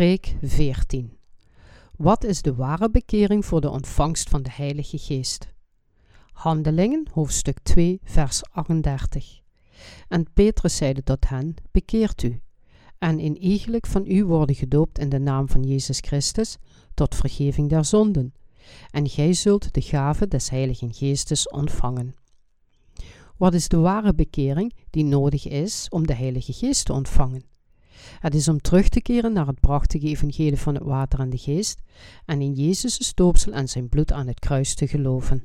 Preek 14. Wat is de ware bekering voor de ontvangst van de Heilige Geest? Handelingen, hoofdstuk 2, vers 38. En Petrus zeide tot hen: Bekeert u, en in iegelijk van u worden gedoopt in de naam van Jezus Christus, tot vergeving der zonden. En gij zult de gave des Heiligen Geestes ontvangen. Wat is de ware bekering die nodig is om de Heilige Geest te ontvangen? Het is om terug te keren naar het prachtige evangelie van het water en de geest en in Jezus' stoopsel en zijn bloed aan het kruis te geloven.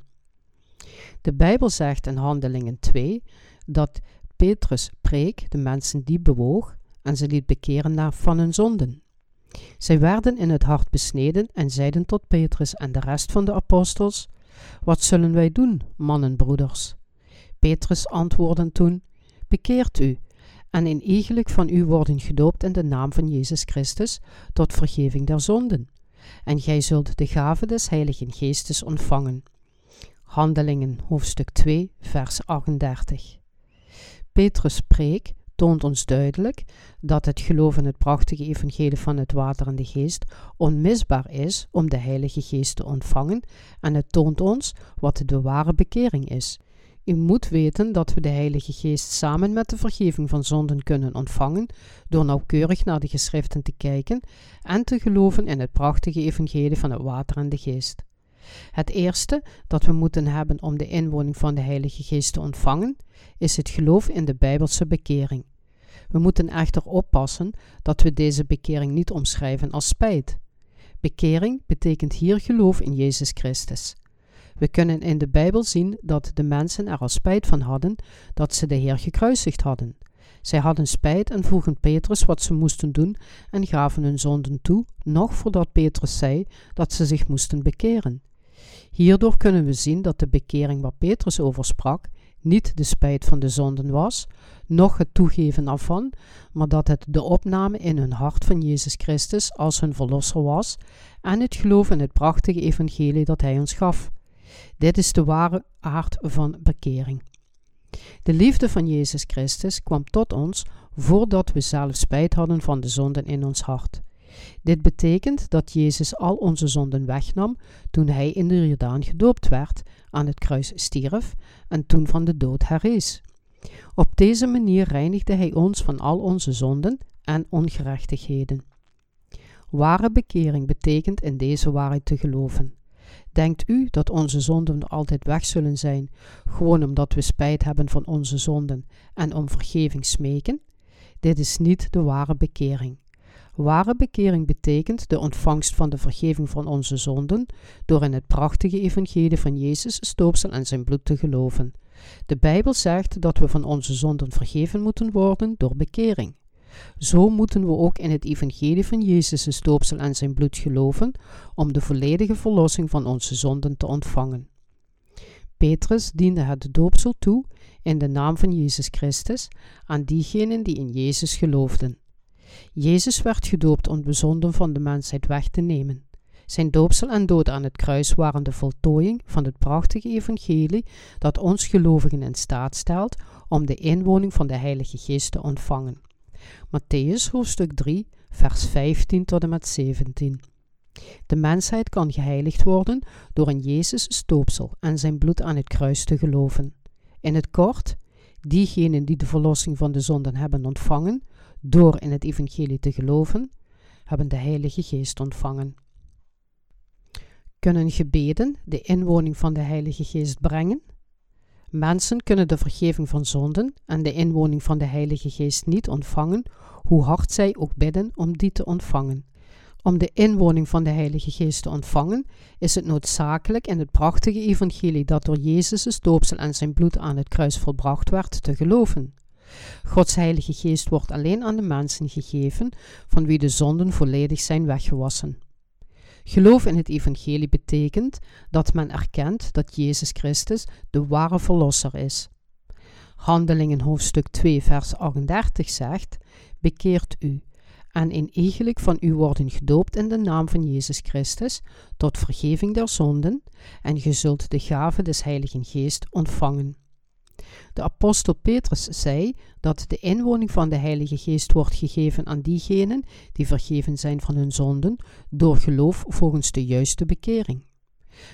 De Bijbel zegt in Handelingen 2 dat Petrus preek de mensen die bewoog en ze liet bekeren naar van hun zonden. Zij werden in het hart besneden en zeiden tot Petrus en de rest van de apostels: Wat zullen wij doen, mannen broeders? Petrus antwoordde toen: Bekeert u en in iegelijk van u worden gedoopt in de naam van Jezus Christus tot vergeving der zonden. En gij zult de gave des Heiligen Geestes ontvangen. Handelingen hoofdstuk 2 vers 38 Petrus' preek toont ons duidelijk dat het geloof in het prachtige evangelie van het water en de geest onmisbaar is om de Heilige Geest te ontvangen en het toont ons wat de ware bekering is. U moet weten dat we de Heilige Geest samen met de vergeving van zonden kunnen ontvangen door nauwkeurig naar de geschriften te kijken en te geloven in het prachtige evangelie van het water en de geest. Het eerste dat we moeten hebben om de inwoning van de Heilige Geest te ontvangen, is het geloof in de Bijbelse bekering. We moeten echter oppassen dat we deze bekering niet omschrijven als spijt. Bekering betekent hier geloof in Jezus Christus. We kunnen in de Bijbel zien dat de mensen er al spijt van hadden dat ze de Heer gekruisigd hadden. Zij hadden spijt en vroegen Petrus wat ze moesten doen en gaven hun zonden toe, nog voordat Petrus zei dat ze zich moesten bekeren. Hierdoor kunnen we zien dat de bekering waar Petrus over sprak niet de spijt van de zonden was, noch het toegeven ervan, maar dat het de opname in hun hart van Jezus Christus als hun verlosser was en het geloof in het prachtige evangelie dat hij ons gaf. Dit is de ware aard van bekering. De liefde van Jezus Christus kwam tot ons voordat we zelf spijt hadden van de zonden in ons hart. Dit betekent dat Jezus al onze zonden wegnam toen hij in de Jordaan gedoopt werd, aan het kruis stierf en toen van de dood herrees. Op deze manier reinigde hij ons van al onze zonden en ongerechtigheden. Ware bekering betekent in deze waarheid te geloven. Denkt u dat onze zonden altijd weg zullen zijn, gewoon omdat we spijt hebben van onze zonden en om vergeving smeken? Dit is niet de ware bekering. Ware bekering betekent de ontvangst van de vergeving van onze zonden door in het prachtige evangelie van Jezus stoopsel en zijn bloed te geloven. De Bijbel zegt dat we van onze zonden vergeven moeten worden door bekering. Zo moeten we ook in het evangelie van Jezus' stoopsel en zijn bloed geloven om de volledige verlossing van onze zonden te ontvangen. Petrus diende het doopsel toe in de naam van Jezus Christus aan diegenen die in Jezus geloofden. Jezus werd gedoopt om de zonden van de mensheid weg te nemen. Zijn doopsel en dood aan het kruis waren de voltooiing van het prachtige evangelie dat ons gelovigen in staat stelt om de inwoning van de Heilige Geest te ontvangen. Matthäus hoofdstuk 3, vers 15 tot en met 17. De mensheid kan geheiligd worden door in Jezus stoopsel en zijn bloed aan het kruis te geloven. In het kort, diegenen die de verlossing van de zonden hebben ontvangen, door in het evangelie te geloven, hebben de Heilige Geest ontvangen. Kunnen gebeden de inwoning van de Heilige Geest brengen? Mensen kunnen de vergeving van zonden en de inwoning van de Heilige Geest niet ontvangen, hoe hard zij ook bidden om die te ontvangen. Om de inwoning van de Heilige Geest te ontvangen, is het noodzakelijk in het prachtige evangelie dat door Jezus' doopsel en zijn bloed aan het kruis volbracht werd, te geloven. Gods Heilige Geest wordt alleen aan de mensen gegeven van wie de zonden volledig zijn weggewassen. Geloof in het evangelie betekent dat men erkent dat Jezus Christus de ware verlosser is. Handelingen hoofdstuk 2 vers 38 zegt, Bekeert u, en in iegelijk van u worden gedoopt in de naam van Jezus Christus, tot vergeving der zonden, en ge zult de gave des Heiligen Geest ontvangen. De apostel Petrus zei dat de inwoning van de Heilige Geest wordt gegeven aan diegenen die vergeven zijn van hun zonden door geloof volgens de juiste bekering.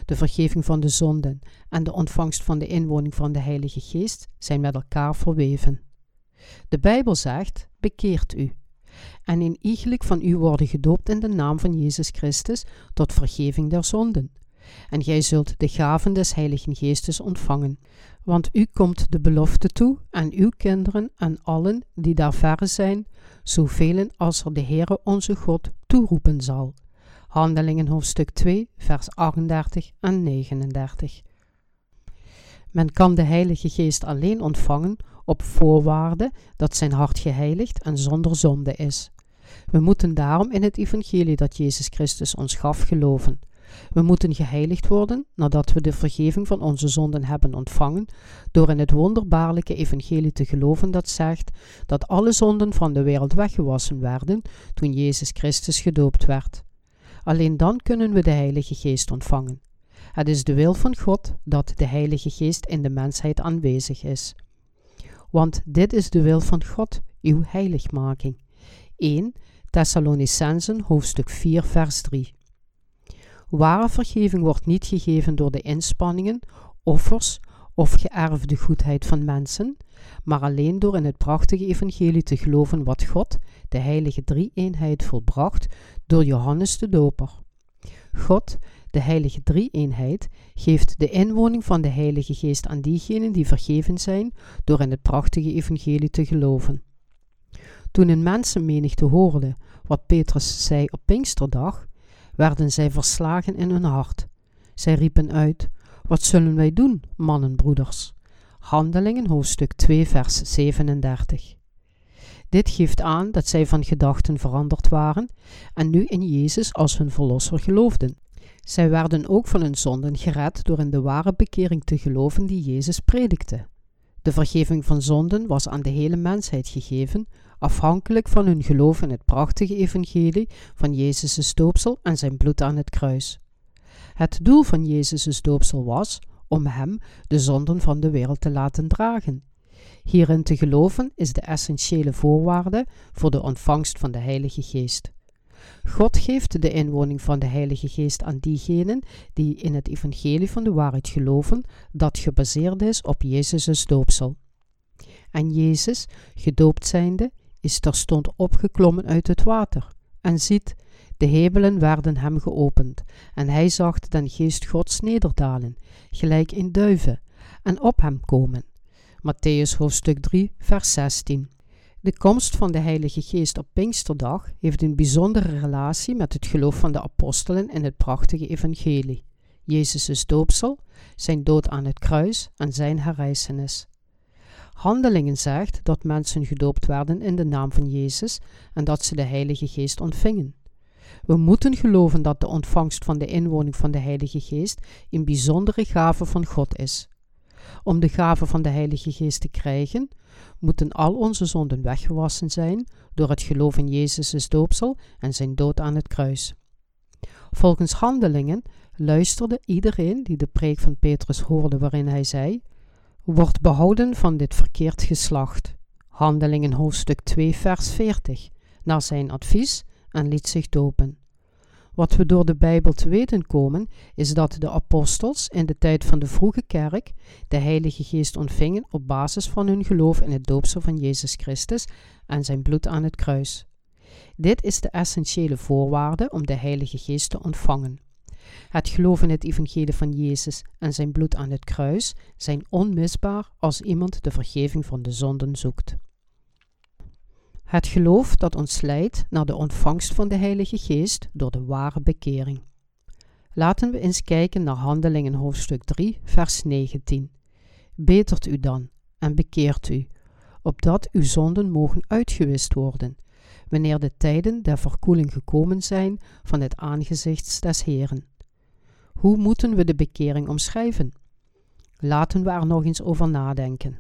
De vergeving van de zonden en de ontvangst van de inwoning van de Heilige Geest zijn met elkaar verweven. De Bijbel zegt: bekeert u. En in iegelijk van u worden gedoopt in de naam van Jezus Christus tot vergeving der zonden. En gij zult de gaven des Heiligen Geestes ontvangen. Want u komt de belofte toe aan uw kinderen en allen die daar verre zijn, zoveel als er de Heere onze God toeroepen zal. Handelingen hoofdstuk 2, vers 38 en 39. Men kan de Heilige Geest alleen ontvangen op voorwaarde dat zijn hart geheiligd en zonder zonde is. We moeten daarom in het evangelie dat Jezus Christus ons gaf geloven. We moeten geheiligd worden nadat we de vergeving van onze zonden hebben ontvangen, door in het wonderbaarlijke evangelie te geloven dat zegt dat alle zonden van de wereld weggewassen werden toen Jezus Christus gedoopt werd. Alleen dan kunnen we de Heilige Geest ontvangen. Het is de wil van God dat de Heilige Geest in de mensheid aanwezig is. Want dit is de wil van God, uw heiligmaking. 1 Thessalonicensen hoofdstuk 4 vers 3 Ware vergeving wordt niet gegeven door de inspanningen, offers of geërfde goedheid van mensen, maar alleen door in het prachtige evangelie te geloven wat God, de heilige drie-eenheid, volbracht door Johannes de Doper. God, de heilige drie-eenheid, geeft de inwoning van de Heilige Geest aan diegenen die vergeven zijn door in het prachtige evangelie te geloven. Toen een mensenmenigte hoorde wat Petrus zei op Pinksterdag, werden zij verslagen in hun hart. Zij riepen uit: Wat zullen wij doen, mannenbroeders? Handelingen hoofdstuk 2, vers 37. Dit geeft aan dat zij van gedachten veranderd waren en nu in Jezus als hun verlosser geloofden. Zij werden ook van hun zonden gered door in de ware bekering te geloven die Jezus predikte. De vergeving van zonden was aan de hele mensheid gegeven, afhankelijk van hun geloof in het prachtige evangelie van Jezus' doopsel en zijn bloed aan het kruis. Het doel van Jezus' doopsel was om hem de zonden van de wereld te laten dragen. Hierin te geloven is de essentiële voorwaarde voor de ontvangst van de Heilige Geest. God geeft de inwoning van de Heilige Geest aan diegenen die in het evangelie van de waarheid geloven, dat gebaseerd is op Jezus' doopsel. En Jezus, gedoopt zijnde, is terstond opgeklommen uit het water. En ziet, de hemelen werden hem geopend, en hij zag den geest Gods nederdalen, gelijk in duiven, en op hem komen. Matthäus hoofdstuk 3, vers 16. De komst van de Heilige Geest op Pinksterdag heeft een bijzondere relatie met het geloof van de apostelen in het prachtige evangelie. Jezus' doopsel, zijn dood aan het kruis en zijn herrijzenis. Handelingen zegt dat mensen gedoopt werden in de naam van Jezus en dat ze de Heilige Geest ontvingen. We moeten geloven dat de ontvangst van de inwoning van de Heilige Geest een bijzondere gave van God is. Om de gave van de Heilige Geest te krijgen, moeten al onze zonden weggewassen zijn door het geloof in Jezus' doopsel en zijn dood aan het kruis. Volgens handelingen luisterde iedereen die de preek van Petrus hoorde waarin hij zei, wordt behouden van dit verkeerd geslacht. Handelingen hoofdstuk 2 vers 40, naar zijn advies en liet zich dopen. Wat we door de Bijbel te weten komen, is dat de apostels in de tijd van de vroege kerk de Heilige Geest ontvingen op basis van hun geloof in het doopsel van Jezus Christus en zijn bloed aan het kruis. Dit is de essentiële voorwaarde om de Heilige Geest te ontvangen. Het geloof in het evangelie van Jezus en zijn bloed aan het kruis zijn onmisbaar als iemand de vergeving van de zonden zoekt. Het geloof dat ons leidt naar de ontvangst van de Heilige Geest door de ware bekering. Laten we eens kijken naar Handelingen hoofdstuk 3, vers 19. Betert u dan en bekeert u, opdat uw zonden mogen uitgewist worden, wanneer de tijden der verkoeling gekomen zijn van het aangezicht des Heren. Hoe moeten we de bekering omschrijven? Laten we er nog eens over nadenken.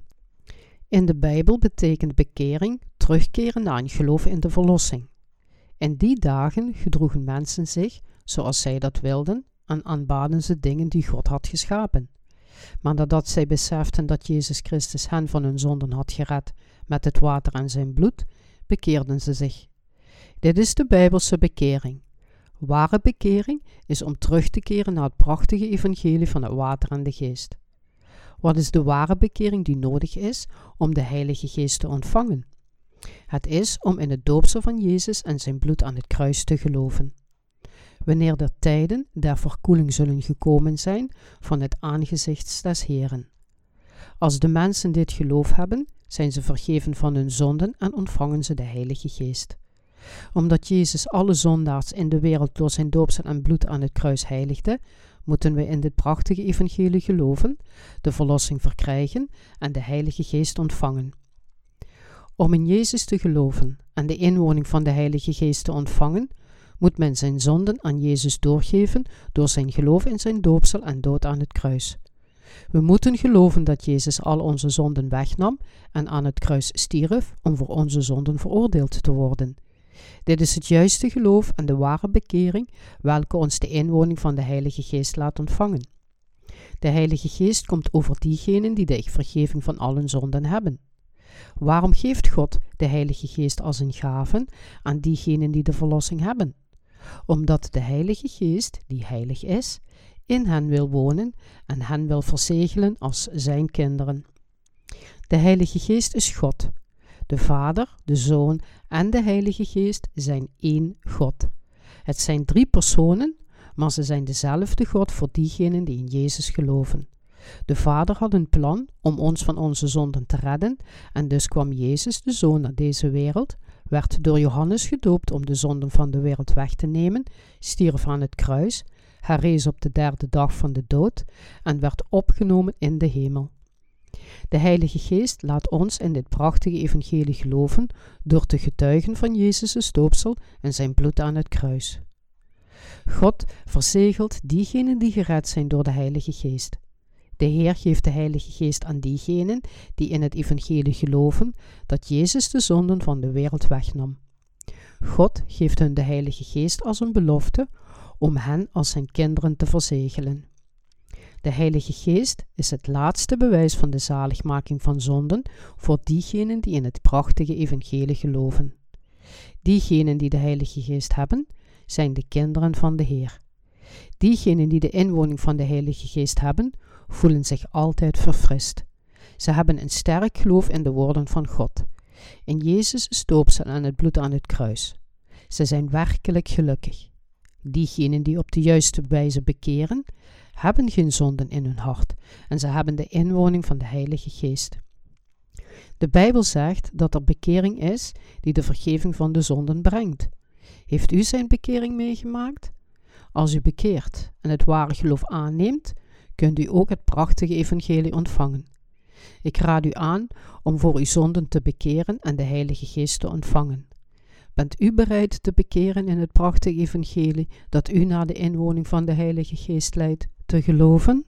In de Bijbel betekent bekering terugkeren naar een geloof in de verlossing. In die dagen gedroegen mensen zich zoals zij dat wilden en aanbaden ze dingen die God had geschapen. Maar nadat zij beseften dat Jezus Christus hen van hun zonden had gered met het water en zijn bloed, bekeerden ze zich. Dit is de Bijbelse bekering. Ware bekering is om terug te keren naar het prachtige evangelie van het water en de geest. Wat is de ware bekering die nodig is om de Heilige Geest te ontvangen? Het is om in het doopsel van Jezus en zijn bloed aan het kruis te geloven. Wanneer de tijden der verkoeling zullen gekomen zijn van het aangezicht des Heren. Als de mensen dit geloof hebben, zijn ze vergeven van hun zonden en ontvangen ze de Heilige Geest. Omdat Jezus alle zondaars in de wereld door zijn doopsel en bloed aan het kruis heiligde, moeten we in dit prachtige evangelie geloven, de verlossing verkrijgen en de Heilige Geest ontvangen. Om in Jezus te geloven en de inwoning van de Heilige Geest te ontvangen, moet men zijn zonden aan Jezus doorgeven door zijn geloof in zijn doopsel en dood aan het kruis. We moeten geloven dat Jezus al onze zonden wegnam en aan het kruis stierf om voor onze zonden veroordeeld te worden. Dit is het juiste geloof en de ware bekering, welke ons de inwoning van de Heilige Geest laat ontvangen. De Heilige Geest komt over diegenen die de vergeving van allen zonden hebben. Waarom geeft God de Heilige Geest als een gave aan diegenen die de verlossing hebben? Omdat de Heilige Geest, die heilig is, in hen wil wonen en hen wil verzegelen als zijn kinderen. De Heilige Geest is God. De Vader, de Zoon en de Heilige Geest zijn één God. Het zijn drie personen, maar ze zijn dezelfde God voor diegenen die in Jezus geloven. De Vader had een plan om ons van onze zonden te redden, en dus kwam Jezus, de Zoon, naar deze wereld, werd door Johannes gedoopt om de zonden van de wereld weg te nemen, stierf aan het kruis, herrees op de derde dag van de dood en werd opgenomen in de hemel. De Heilige Geest laat ons in dit prachtige evangelie geloven door te getuigen van Jezus' doopsel en zijn bloed aan het kruis. God verzegelt diegenen die gered zijn door de Heilige Geest. De Heer geeft de Heilige Geest aan diegenen die in het evangelie geloven dat Jezus de zonden van de wereld wegnam. God geeft hun de Heilige Geest als een belofte om hen als zijn kinderen te verzegelen. De Heilige Geest is het laatste bewijs van de zaligmaking van zonden voor diegenen die in het prachtige evangelie geloven. Diegenen die de Heilige Geest hebben, zijn de kinderen van de Heer. Diegenen die de inwoning van de Heilige Geest hebben, voelen zich altijd verfrist. Ze hebben een sterk geloof in de woorden van God. In Jezus doopsel en het bloed aan het kruis. Ze zijn werkelijk gelukkig. Diegenen die op de juiste wijze bekeren, hebben geen zonden in hun hart en ze hebben de inwoning van de Heilige Geest. De Bijbel zegt dat er bekering is die de vergeving van de zonden brengt. Heeft u zijn bekering meegemaakt? Als u bekeert en het ware geloof aanneemt, kunt u ook het prachtige evangelie ontvangen. Ik raad u aan om voor uw zonden te bekeren en de Heilige Geest te ontvangen. Bent u bereid te bekeren in het prachtige evangelie dat u naar de inwoning van de Heilige Geest leidt, te geloven?